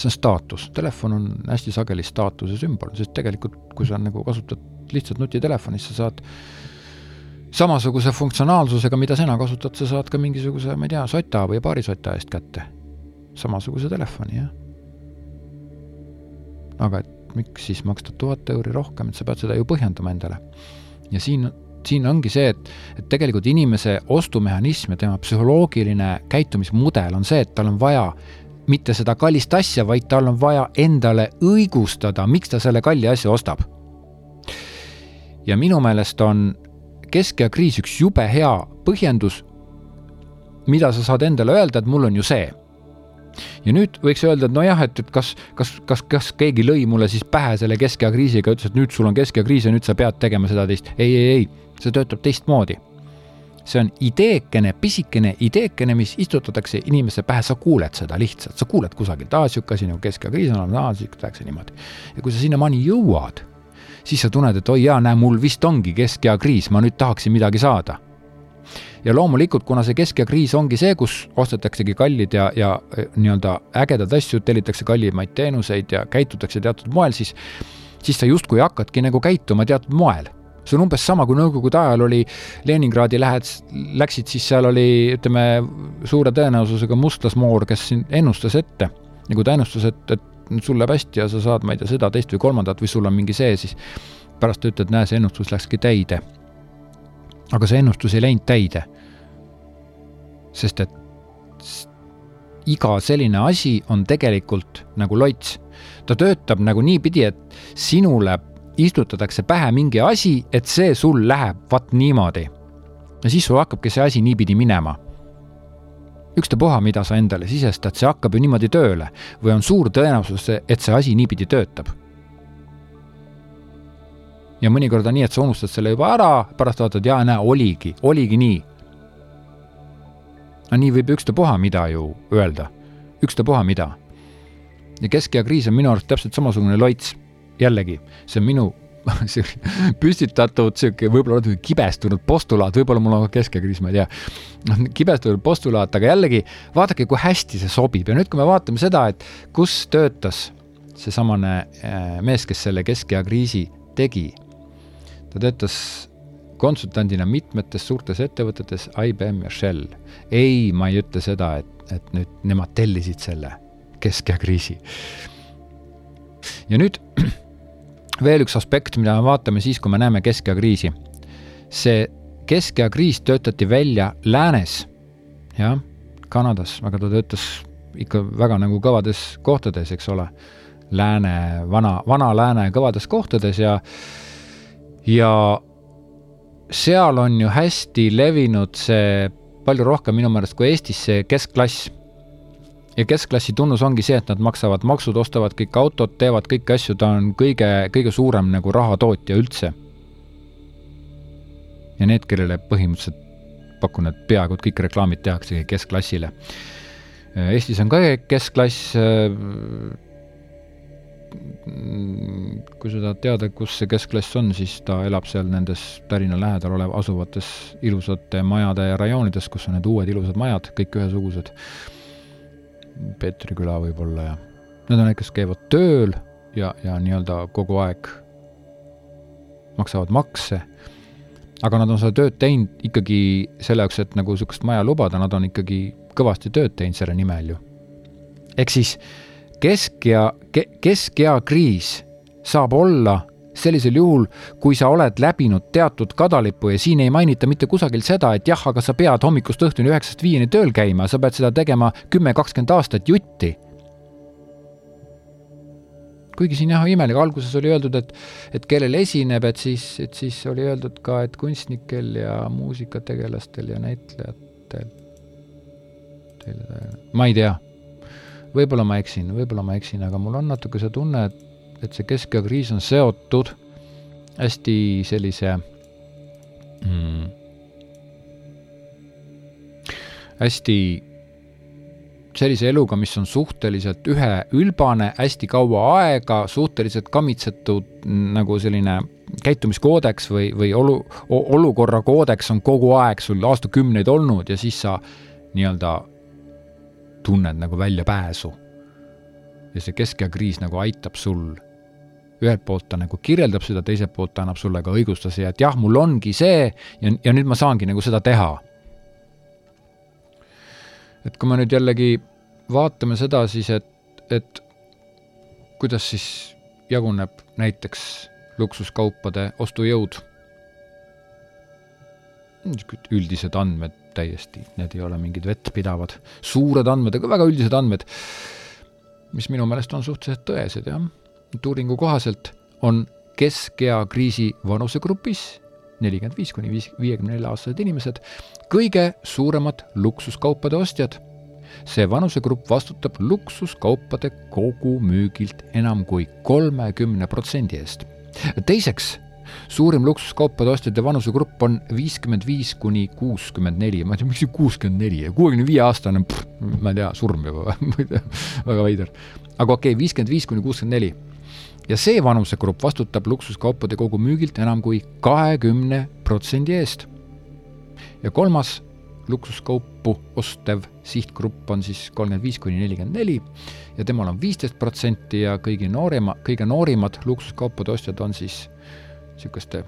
see on staatus, telefon on hästi sageli staatuse sümbol, sest tegelikult kui sa nagu kasutad lihtsalt nutitelefoni, siis sa saad samasuguse funktsionaalsusega, mida sina kasutad, sa saad ka mingisuguse, ma ei tea, sota või paari sota eest kätte. samasuguse telefoni, jah. aga et miks siis maksta tuhat euri rohkem, et sa pead seda ju põhjendama endale. ja siin siin ongi see, et, et tegelikult inimese ostumehhanism ja tema psühholoogiline käitumismudel on see, et tal on vaja mitte seda kallist asja, vaid tal on vaja endale õigustada, miks ta selle kalli asja ostab. ja minu meelest on keskea kriis üks jube hea põhjendus, mida sa saad endale öelda, et mul on ju see ja nüüd võiks öelda, et nojah, et, et kas, kas, kas, kas keegi lõi mulle siis pähe selle keskea kriisiga, ütles, et nüüd sul on keskea kriis ja nüüd sa pead tegema seda teist. ei, ei, ei, see töötab teistmoodi. See on ideekene, pisikene ideekene, mis istutatakse inimese pähe, sa kuuled seda lihtsalt, sa kuuled kusagilt, aa, sihuke asi nagu keskea kriis on, aa, tehakse niimoodi. ja kui sa sinnamaani jõuad, siis sa tunned, et oi jaa, näe, mul vist ongi keskea kriis, ma nüüd tahaksin midagi saada. Ja loomulikult, kuna see keskea kriis ongi see, kus ostetaksegi kallid ja, ja e, nii-öelda ägedad asju, tellitakse kallimaid teenuseid ja käitutakse teatud moel, siis, siis sa justkui hakkadki nagu käituma teatud moel see on umbes sama, kui Nõukogude ajal oli Leningradi lähed, läksid, siis seal oli, ütleme, suure tõenäosusega mustlasmoor, kes ennustas ette, nagu ta ennustas, et, et sul läheb hästi ja sa saad, ma ei tea, seda, teist või kolmandat või sul on mingi see, siis pärast ta ütled, näe, see ennustus läkski täide aga see ennustus ei läinud täide. sest et iga selline asi on tegelikult nagu loits. ta töötab nagu niipidi, et sinule istutatakse pähe mingi asi, et see sul läheb vaat niimoodi. ja siis sul hakkabki see asi niipidi minema. ükstapuha, mida sa endale sisestad, see hakkab ju niimoodi tööle või on suur tõenäosus, et see asi niipidi töötab ja mõnikord on nii, et sa unustad selle juba ära, pärast vaatad, jaa, näe, oligi, oligi nii. no nii võib ükstapuha mida ju öelda, ükstapuha mida. ja keskea kriis on minu arust täpselt samasugune loits, jällegi, see on minu püstitatud sihuke võib-olla natuke kibestunud postulaat, võib-olla mul on ka keskekriis, ma ei tea. noh, kibestunud postulaat, aga jällegi vaadake, kui hästi see sobib ja nüüd, kui me vaatame seda, et kus töötas seesamane äh, mees, kes selle keskea kriisi tegi ta töötas konsultandina mitmetes suurtes ettevõtetes, IBM ja Shell. ei, ma ei ütle seda, et, et nüüd nemad tellisid selle keskea kriisi. ja nüüd veel üks aspekt, mida me vaatame siis, kui me näeme keskea kriisi. see keskea kriis töötati välja läänes, jah, Kanadas, aga ta töötas ikka väga nagu kõvades kohtades, eks ole. Lääne, vana, vana lääne kõvades kohtades ja ja seal on ju hästi levinud see palju rohkem minu meelest kui Eestis see keskklass. Ja keskklassi tunnus ongi see, et nad maksavad maksud, ostavad kõik autod, teevad kõiki asju, ta on kõige, kõige suurem nagu rahatootja üldse. ja need, kellele põhimõtteliselt pakun, et peaaegu et kõik reklaamid tehaksegi keskklassile. Eestis on ka keskklass kui sa tahad teada, kus see keskklass on, siis ta elab seal nendes Tallinna lähedal olev, asuvates ilusate majade rajoonides, kus on need uued ilusad majad, kõik ühesugused. Peetri küla võib-olla ja need on need, kes käivad tööl ja, ja nii-öelda kogu aeg maksavad makse, aga nad on seda tööd teinud ikkagi selle jaoks, et nagu niisugust maja lubada, nad on ikkagi kõvasti tööd teinud selle nimel ju. ehk siis keskea ke,, keskeakriis saab olla sellisel juhul, kui sa oled läbinud teatud kadalipu ja siin ei mainita mitte kusagil seda, et jah, aga sa pead hommikust õhtuni üheksast viieni tööl käima, sa pead seda tegema kümme, kakskümmend aastat jutti. kuigi siin jah, imelik, alguses oli öeldud, et, et kellel esineb, et siis, et siis oli öeldud ka, et kunstnikel ja muusikategelastel ja näitlejatel. ma ei tea võib-olla ma eksin, võib-olla ma eksin, aga mul on natuke see tunne, et, et see keskea kriis on seotud hästi sellise mm, hästi sellise eluga, mis on suhteliselt üheülbane, hästi kaua aega, suhteliselt kamitsetud nagu selline käitumiskoodeks või, või olu, olukorra koodeks on kogu aeg sul aastakümneid olnud ja siis sa nii-öelda tunned nagu väljapääsu. ja see keskea kriis nagu aitab sul. Ühelt poolt ta nagu kirjeldab seda, teiselt poolt ta annab sulle ka õigustuse ja et jah, mul ongi see ja, ja nüüd ma saangi nagu seda teha. et kui me nüüd jällegi vaatame seda siis, et, et kuidas siis jaguneb näiteks luksuskaupade ostujõud niisugused üldised andmed täiesti, need ei ole mingid vettpidavad, suured andmed, aga väga üldised andmed, mis minu meelest on suhteliselt tõesed, jah. Uuringu kohaselt on keskea kriisi vanusegrupis nelikümmend viis kuni viis, viiekümne nelja aastased inimesed kõige suuremad luksuskaupade ostjad. see vanusegrupp vastutab luksuskaupade kogumüügilt enam kui kolmekümne protsendi eest. teiseks suurim luksuskaupade ostjate vanusegrupp on viiskümmend viis kuni kuuskümmend neli, ma ei tea, miks see kuuskümmend neli, kuuekümne viie aastane, ma ei tea, surm juba väga veider. aga okei okay,, viiskümmend viis kuni kuuskümmend neli. Ja see vanusegrupp vastutab luksuskaupade kogumüügilt enam kui kahekümne protsendi eest. ja kolmas luksuskaupu ostev sihtgrupp on siis kolmkümmend viis kuni nelikümmend neli ja temal on viisteist protsenti ja kõigi noorema, kõige noorimad luksuskaupade ostjad on siis niisuguste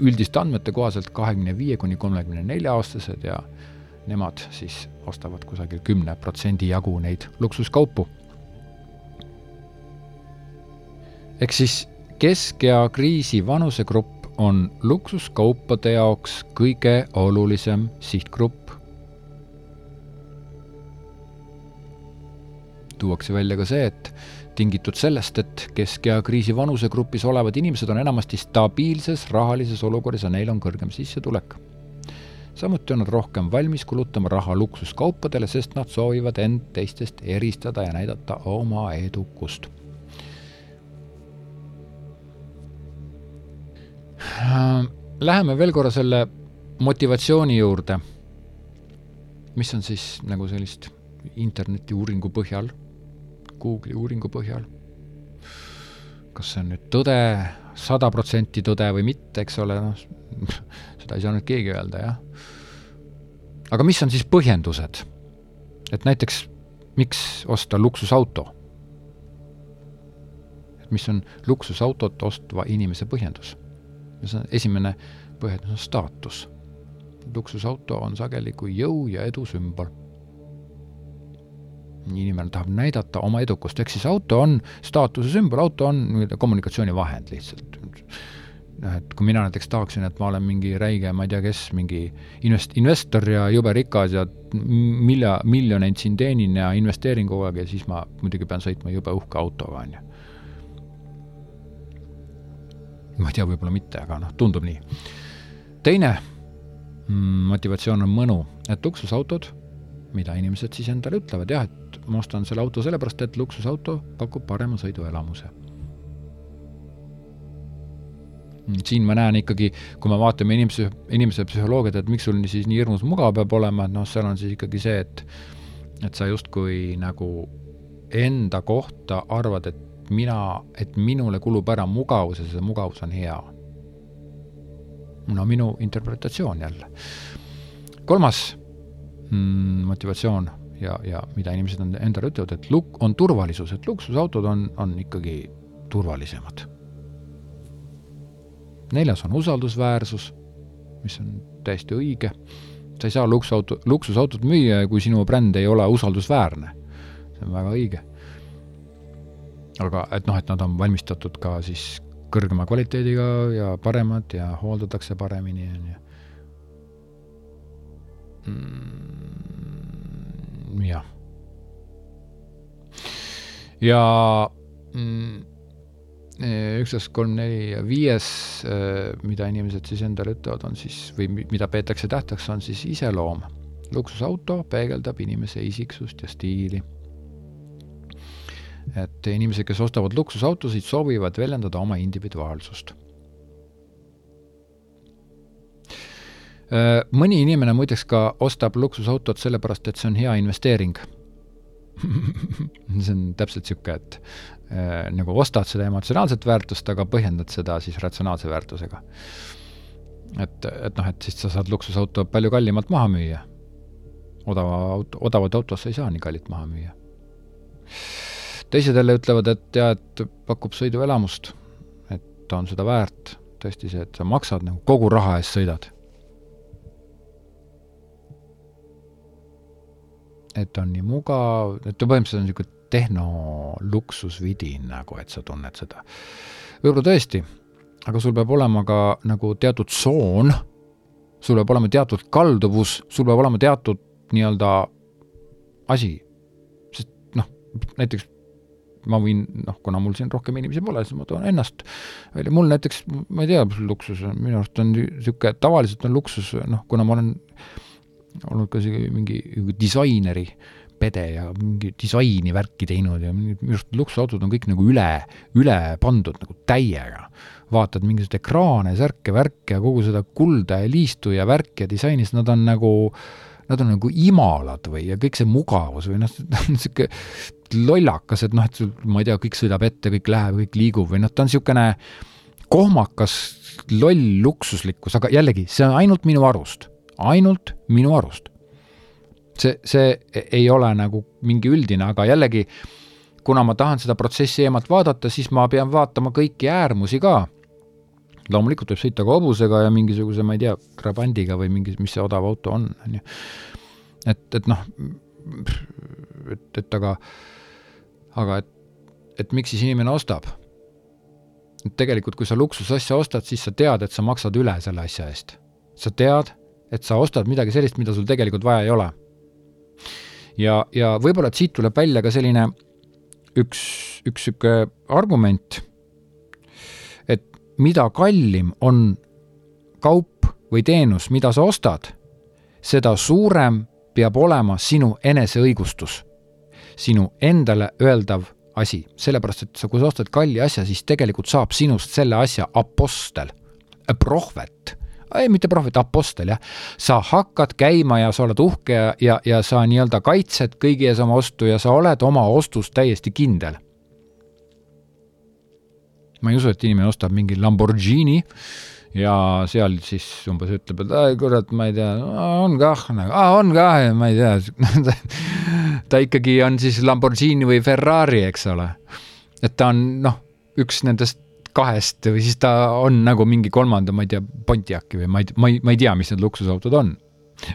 üldiste andmete kohaselt kahekümne viie kuni kolmekümne nelja aastased ja nemad siis ostavad kusagil kümne protsendi jagu neid luksuskaupu. Ehk siis keskea kriisi vanusegrupp on luksuskaupade jaoks kõige olulisem sihtgrupp. tuuakse välja ka see, et tingitud sellest, et keskea kriisi vanusegrupis olevad inimesed on enamasti stabiilses rahalises olukorras ja neil on kõrgem sissetulek. samuti on nad rohkem valmis kulutama raha luksuskaupadele, sest nad soovivad end teistest eristada ja näidata oma edukust. Läheme veel korra selle motivatsiooni juurde, mis on siis nagu sellist internetiuuringu põhjal Google'i uuringu põhjal. kas see on nüüd tõde, sada protsenti tõde või mitte, eks ole, noh, seda ei saa nüüd keegi öelda, jah. aga mis on siis põhjendused? et näiteks, miks osta luksusauto? et mis on luksusautot ostva inimese põhjendus? Esimene põhjendus on staatus. luksusauto on sageli kui jõu ja edu sümbol inimene tahab näidata oma edukust, ehk siis auto on staatuse sümbol, auto on nii-öelda kommunikatsioonivahend lihtsalt. noh, et kui mina näiteks tahaksin, et ma olen mingi räige, ma ei tea, kes, mingi invest-, investor ja jube rikas ja milja-, miljoneid siin teenin ja investeerin kogu aeg ja siis ma muidugi pean sõitma jube uhke autoga, on ju. Ma ei tea, võib-olla mitte, aga noh, tundub nii. teine mm, motivatsioon on mõnu, et luksusautod mida inimesed siis endale ütlevad, jah, et ma ostan selle auto sellepärast, et luksusauto pakub parema sõiduelamuse. siin ma näen ikkagi, kui me vaatame inimese, inimese psühholoogiat, et miks sul siis nii hirmus mugav peab olema, et noh, seal on siis ikkagi see, et et sa justkui nagu enda kohta arvad, et mina, et minule kulub ära mugavus ja see mugavus on hea. no minu interpretatsioon jälle. kolmas mm, motivatsioon ja, ja mida inimesed on endale ütlevad, et luk-, on turvalisus, et luksusautod on, on ikkagi turvalisemad. neljas on usaldusväärsus, mis on täiesti õige. sa ei saa luksusauto, luksusautot müüa, kui sinu bränd ei ole usaldusväärne. see on väga õige. Aga et noh, et nad on valmistatud ka siis kõrgema kvaliteediga ja paremad ja hooldatakse paremini, on ju mm,. jah. ja mm, üksteist, kolm, neli ja viies, äh, mida inimesed siis endale ütlevad, on siis või mida peetakse tähtsaks, on siis iseloom. luksusauto peegeldab inimese isiksust ja stiili. Et inimesed, kes ostavad luksusautosid, soovivad väljendada oma individuaalsust Äh, mõni inimene muideks ka ostab luksusautot sellepärast, et see on hea investeering see on täpselt niisugune, et äh, nagu ostad seda emotsionaalset väärtust, aga põhjendad seda siis ratsionaalse väärtusega. et, et noh, et siis sa saad luksusauto palju kallimalt maha müüa. odava auto, odavat autot sa ei saa nii kallilt maha müüa. Teised jälle ütlevad, et jaa, et pakub sõiduelamust, et ta on seda väärt, tõesti see, et sa maksad nagu kogu raha eest sõidad et on nii mugav, et põhimõtteliselt on niisugune tehnoluksusvidin nagu, et sa tunned seda. võib-olla tõesti, aga sul peab olema ka nagu teatud tsoon, sul peab olema teatud kalduvus, sul peab olema teatud nii-öelda asi. sest noh, näiteks ma võin, noh, kuna mul siin rohkem inimesi pole, siis ma toon ennast välja, mul näiteks, ma ei tea, mis luksus on, minu arust on niisugune, tavaliselt on luksus, noh, kuna ma olen olnud ka mingi disaineri pede ja mingi disaini värki teinud ja minu arust luksusautod on kõik nagu üle, üle pandud nagu täiega. vaatad mingisuguseid ekraane, särke, värke ja kogu seda kulda ja liistu ja värki ja disainis, nad on nagu, nad on nagu imalad või, ja kõik see mugavus või noh, niisugune lollakas, et noh, et sul, ma ei tea, kõik sõidab ette, kõik läheb, kõik liigub või noh, ta on niisugune kohmakas, loll luksuslikkus, aga jällegi, see on ainult minu arust, ainult minu arust see, see ei ole nagu mingi üldine, aga jällegi, kuna ma tahan seda protsessi eemalt vaadata, siis ma pean vaatama kõiki äärmusi ka. loomulikult võib sõita ka hobusega ja mingisuguse, ma ei tea, Trabandiga või mingi, mis see odav auto on, on ju. et, et noh, et, et aga, aga et, et miks siis inimene ostab? et tegelikult, kui sa luksusasja ostad, siis sa tead, et sa maksad üle selle asja eest. sa tead, et sa ostad midagi sellist, mida sul tegelikult vaja ei ole ja, ja võib-olla, et siit tuleb välja ka selline üks, üks niisugune argument, et mida kallim on kaup või teenus, mida sa ostad, seda suurem peab olema sinu eneseõigustus, sinu endale öeldav asi, sellepärast et sa, kui sa ostad kalli asja, siis tegelikult saab sinust selle asja apostel, prohvet ei, mitte prohvet, apostel, jah. sa hakkad käima ja sa oled uhke ja, ja, ja sa nii-öelda kaitsed kõigi ees oma ostu ja sa oled oma ostus täiesti kindel. ma ei usu, et inimene ostab mingi Lamborghini ja seal siis umbes ütleb, et kurat, ma ei tea, on kah nagu, on kah ma ei tea ta ikkagi on siis Lamborghini või Ferrari, eks ole. et ta on noh, üks nendest kahest või siis ta on nagu mingi kolmanda, ma ei tea, Pontiaci või ma ei, ma ei, ma ei tea, mis need luksusautod on.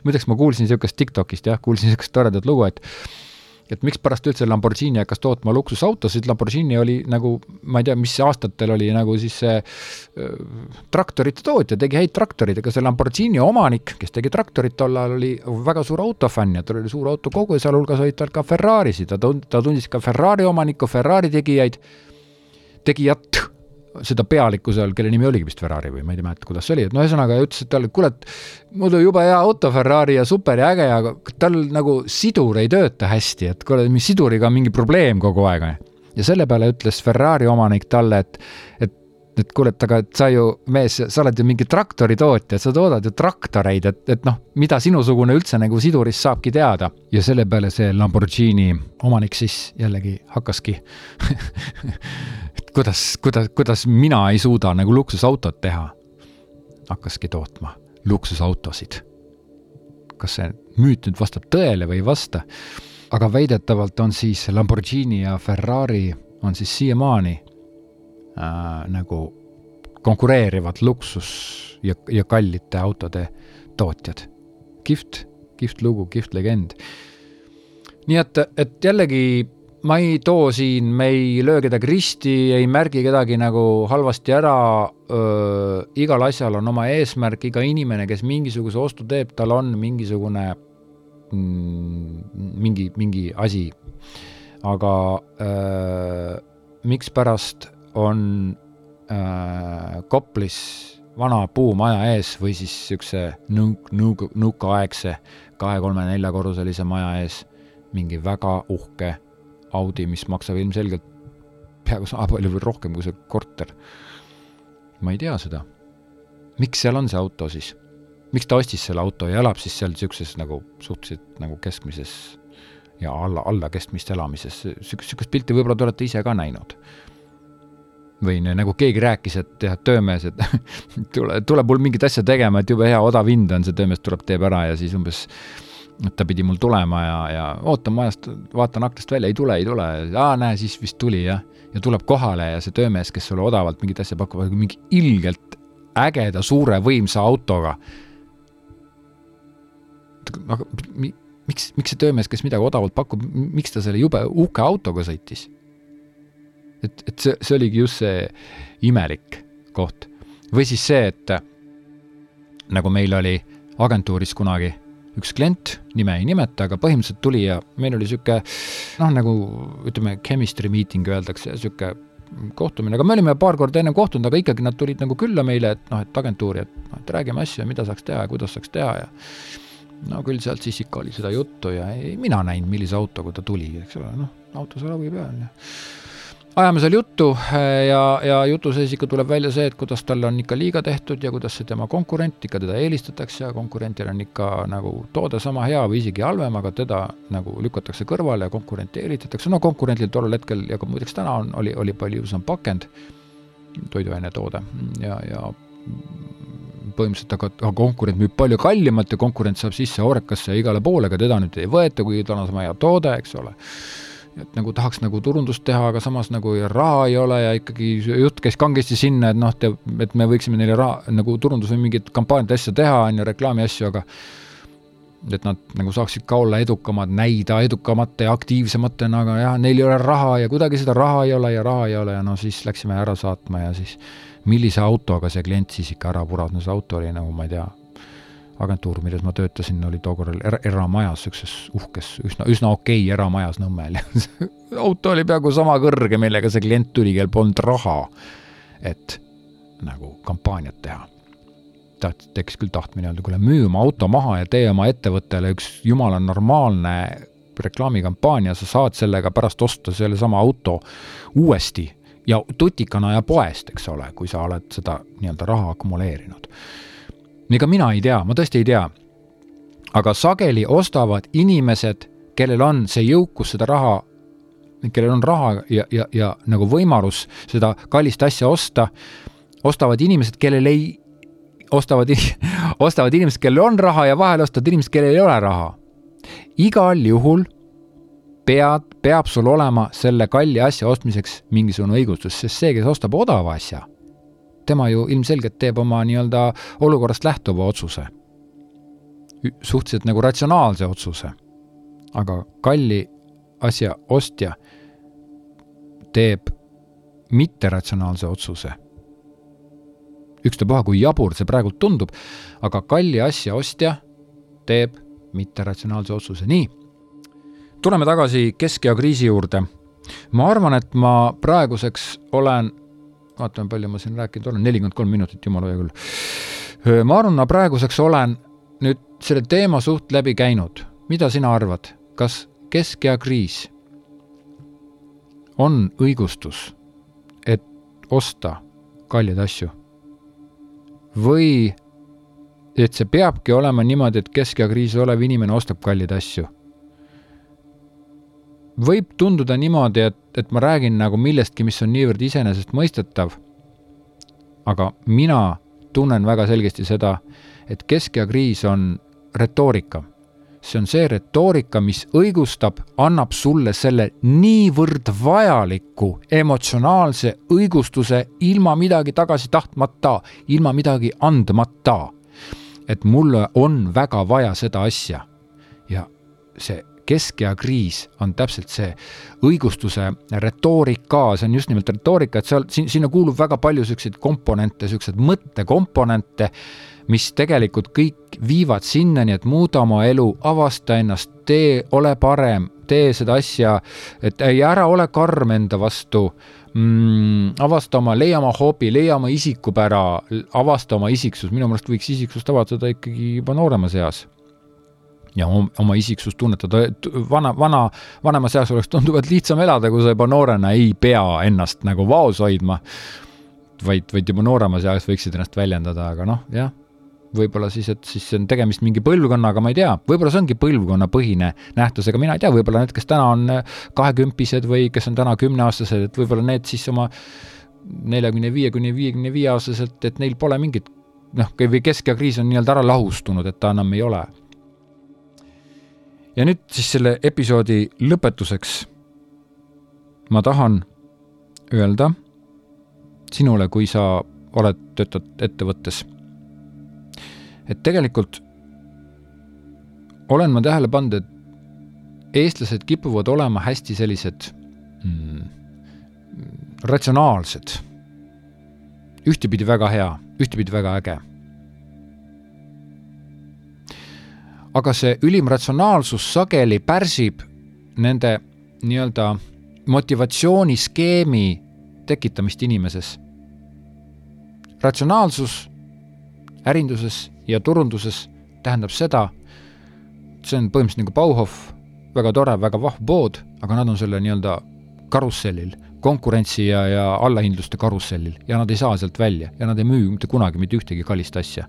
muideks ma kuulsin niisugust TikTokist jah, kuulsin niisugust toredat lugu, et et mikspärast üldse Lamborghini hakkas tootma luksusautosid, Lamborghini oli nagu, ma ei tea, mis aastatel oli nagu siis see äh, traktorite tootja, tegi häid traktoreid, aga see Lamborghini omanik, kes tegi traktorit tol ajal, oli väga suur autofänn ja tal oli suur autokogu ja sealhulgas olid tal ka Ferrarisid, ta tund-, ta tundis ka Ferrari omanikku, Ferrari tegijaid, tegijat seda pealikku seal, kelle nimi oligi vist Ferrari või ma ei mäleta, kuidas see oli, et no ühesõnaga ütles, et talle, kuule, et muidu jube hea auto Ferrari ja super ja äge, aga tal nagu sidur ei tööta hästi, et kuule, siduriga on mingi probleem kogu aeg. ja selle peale ütles Ferrari omanik talle, et, et et kuule, et aga et sa ju, mees, sa oled ju mingi traktoritootja, sa toodad ju traktoreid, et, et noh, mida sinusugune üldse nagu sidurist saabki teada. ja selle peale see Lamborghini omanik siis jällegi hakkaski kuidas, kuidas, kuidas mina ei suuda nagu luksusautot teha. hakkaski tootma luksusautosid. kas see müüt nüüd vastab tõele või ei vasta, aga väidetavalt on siis Lamborghini ja Ferrari on siis siiamaani äh, nagu konkureerivad luksus ja, ja kallite autode tootjad. kihvt, kihvt lugu, kihvt legend. nii et, et jällegi ma ei too siin, me ei löö kedagi risti, ei märgi kedagi nagu halvasti ära, igal asjal on oma eesmärk, iga inimene, kes mingisuguse ostu teeb, tal on mingisugune mm, mingi, mingi asi. aga öö, mikspärast on öö, Koplis vana puumaja ees või siis niisuguse nõuk-, nõuk-, nõukaaegse kahe-kolme-neljakorruselise maja ees mingi väga uhke Audi, mis maksab ilmselgelt peaaegu sama palju või rohkem kui see korter. ma ei tea seda. miks seal on see auto siis? miks ta ostis selle auto ja elab siis seal niisuguses nagu suhteliselt nagu keskmises ja alla, alla keskmist elamises, niisugust pilti võib-olla te olete ise ka näinud. Või nagu keegi rääkis, et jah, töömees, et tule, tuleb mul mingit asja tegema, et jube hea odav hind on, see töömees tuleb, teeb ära ja siis umbes ta pidi mul tulema ja, ja ootan majast, vaatan aknast välja, ei tule, ei tule, aa näe, siis vist tuli jah. ja tuleb kohale ja see töömees, kes sulle odavalt mingit asja pakub, mingi ilgelt ägeda, suure, võimsa autoga. aga miks, miks see töömees, kes midagi odavalt pakub, miks ta selle jube uhke autoga sõitis? Et, et see, see oligi just see imelik koht. või siis see, et nagu meil oli agentuuris kunagi üks klient, nime ei nimeta, aga põhimõtteliselt tuli ja meil oli niisugune noh, nagu ütleme, chemistry meeting öeldakse, niisugune kohtumine, aga me olime paar korda enne kohtunud, aga ikkagi nad tulid nagu külla meile, et noh, et agentuuri, et noh, et räägime asju ja mida saaks teha ja kuidas saaks teha ja no küll sealt siis ikka oli seda juttu ja ei, mina näinud, millise autoga ta tuli, eks ole, noh, auto seal avi peal ja ajame seal juttu eh, ja, ja jutu sees ikka tuleb välja see, et kuidas talle on ikka liiga tehtud ja kuidas see tema konkurent, ikka teda eelistatakse ja konkurentil on ikka nagu toode sama hea või isegi halvem, aga teda nagu lükatakse kõrvale ja konkurenti eelitatakse, no konkurendil tollel hetkel ja ka muideks täna on, oli, oli palju ilusam pakend, toiduainetoode ja, ja põhimõtteliselt aga, aga konkurent müüb palju kallimalt ja konkurent saab sisse Orekasse ja igale poole, aga teda nüüd ei võeta, kuigi tal on sama hea toode, eks ole et nagu tahaks nagu turundust teha, aga samas nagu raha ei ole ja ikkagi jutt käis kangesti sinna, et noh, et me võiksime neile raha, nagu turunduse mingit kampaaniat asja teha, on ju, reklaami asju, aga et nad nagu saaksid ka olla edukamad, näida edukamate ja aktiivsematena, aga jah, neil ei ole raha ja kuidagi seda raha ei ole ja raha ei ole ja no siis läksime ära saatma ja siis millise autoga see klient siis ikka ära puras, no see auto oli nagu ma ei tea, agentuur, milles ma töötasin, oli tookord era, eramajas, niisuguses uhkes, üsna, üsna okei okay eramajas Nõmmel auto oli peaaegu sama kõrge, millega see klient tuli, kel polnud raha, et nagu kampaaniat teha. taht-, tekkis küll tahtmine öelda, kuule, müü oma auto maha ja tee oma ettevõttele üks jumala normaalne reklaamikampaania, sa saad sellega pärast osta sellesama auto uuesti ja tutikana ja poest, eks ole, kui sa oled seda nii-öelda raha akumuleerinud ega mina ei tea, ma tõesti ei tea. aga sageli ostavad inimesed, kellel on see jõukus seda raha, kellel on raha ja, ja, ja nagu võimalus seda kallist asja osta, ostavad inimesed, kellel ei, ostavad, ostavad inimesed, kellel on raha ja vahel ostavad inimesed, kellel ei ole raha. igal juhul pead, peab sul olema selle kalli asja ostmiseks mingisugune õigustus, sest see, kes ostab odava asja tema ju ilmselgelt teeb oma nii-öelda olukorrast lähtuva otsuse. suhteliselt nagu ratsionaalse otsuse. aga kalli asja ostja teeb mitteratsionaalse otsuse. ükstapuha, kui jabur see praegult tundub, aga kalli asja ostja teeb mitteratsionaalse otsuse, nii. tuleme tagasi keskea kriisi juurde. ma arvan, et ma praeguseks olen vaatame, palju ma siin rääkinud olen, nelikümmend kolm minutit, jumala hea küll. ma arvan, ma praeguseks olen nüüd selle teema suht läbi käinud. mida sina arvad, kas keskea kriis on õigustus, et osta kalleid asju? või et see peabki olema niimoodi, et keskea kriisis olev inimene ostab kalleid asju võib tunduda niimoodi, et, et ma räägin nagu millestki, mis on niivõrd iseenesestmõistetav, aga mina tunnen väga selgesti seda, et keskea kriis on retoorika. see on see retoorika, mis õigustab, annab sulle selle niivõrd vajaliku emotsionaalse õigustuse ilma midagi tagasi tahtmata, ilma midagi andmata. et mulle on väga vaja seda asja. ja see keskea kriis on täpselt see. Õigustuse retoorika, see on just nimelt retoorika, et seal, sinna kuulub väga palju niisuguseid komponente, niisuguseid mõttekomponente, mis tegelikult kõik viivad sinnani, et muuda oma elu, avasta ennast, tee, ole parem, tee seda asja, et ei, ära ole karm enda vastu. Mm,, avasta oma, leia oma hobi, leia oma isikupära, avasta oma isiksus, minu meelest võiks isiksust avastada ikkagi juba nooremas eas ja oma isiksust tunnetada, et vana, vana, vanemas eas oleks tunduvalt lihtsam elada, kui sa juba noorena ei pea ennast nagu vaos hoidma, vaid, vaid juba nooremas eas võiksid ennast väljendada, aga noh, jah, võib-olla siis, et siis on tegemist mingi põlvkonnaga, ma ei tea, võib-olla see ongi põlvkonnapõhine nähtus, ega mina ei tea, võib-olla need, kes täna on kahekümpised või kes on täna kümneaastased, et võib-olla need siis oma neljakümne viie kuni viiekümne viie aastaselt, et neil pole mingit noh, või keskea kriis on nii-öelda ära lahustunud, et ta enam ei ole ja nüüd siis selle episoodi lõpetuseks ma tahan öelda sinule, kui sa oled, töötad ettevõttes, et tegelikult olen ma tähele pannud, et eestlased kipuvad olema hästi sellised mm, ratsionaalsed. ühtepidi väga hea, ühtepidi väga äge. Aga see ülim ratsionaalsus sageli pärsib nende nii-öelda motivatsiooniskeemi tekitamist inimeses. ratsionaalsus ärinduses ja turunduses tähendab seda, see on põhimõtteliselt nagu Bauhof, väga tore, väga vahva pood, aga nad on selle nii-öelda karussellil, konkurentsi ja, ja allahindluste karussellil ja nad ei saa sealt välja ja nad ei müü mitte kunagi mitte ühtegi kallist asja.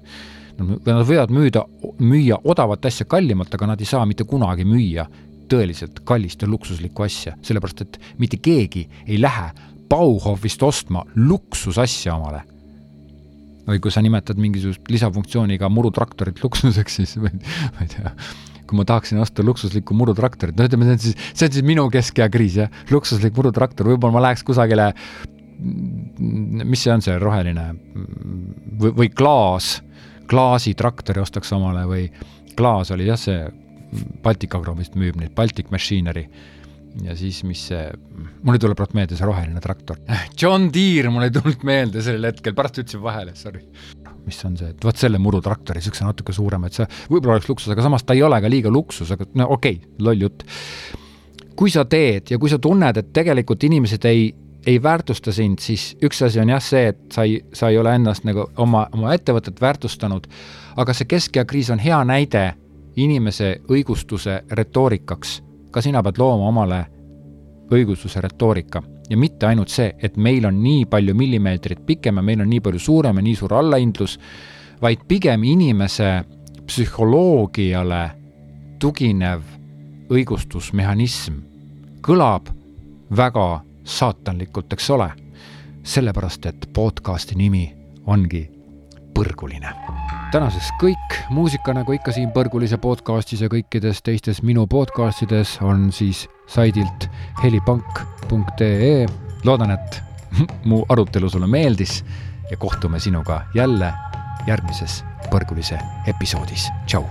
Nad võivad müüda, müüa odavat asja kallimalt, aga nad ei saa mitte kunagi müüa tõeliselt kallist ja luksuslikku asja, sellepärast et mitte keegi ei lähe Bauhofist ostma luksusasja omale. või kui sa nimetad mingisugust lisafunktsiooniga murutraktorit luksuseks, siis ma ei tea, kui ma tahaksin osta luksuslikku murutraktorit, no ütleme, see on siis, see on siis minu keskeakriis, jah, luksuslik murutraktor, võib-olla ma läheks kusagile, mis see on, see roheline või, või klaas, klaasitraktori ostaks omale või klaas oli jah, see Baltic Agro vist müüb neid, Baltic Machinery. ja siis, mis see, mul ei tule praegu meelde see roheline traktor. John Deere, mul ei tulnud meelde sellel hetkel, pärast ütlesin vahele, sorry. mis on see, et vot selle murutraktori, niisuguse natuke suurema, et see võib-olla oleks luksus, aga samas ta ei ole ka liiga luksus, aga no okei okay,, loll jutt. kui sa teed ja kui sa tunned, et tegelikult inimesed ei, ei väärtusta sind, siis üks asi on jah see, et sa ei, sa ei ole ennast nagu oma, oma ettevõtet väärtustanud, aga see keskea kriis on hea näide inimese õigustuse retoorikaks. ka sina pead looma omale õigustuse retoorika ja mitte ainult see, et meil on nii palju millimeetrit pikem ja meil on nii palju suurem ja nii suur allahindlus, vaid pigem inimese psühholoogiale tuginev õigustusmehhanism kõlab väga saatanlikult, eks ole, sellepärast et podcasti nimi ongi Põrguline. Tänaseks kõik, muusika nagu ikka siin Põrgulise podcastis ja kõikides teistes minu podcastides on siis saidilt helipank.ee. loodan, et mu arutelu sulle meeldis ja kohtume sinuga jälle järgmises Põrgulise episoodis, tšau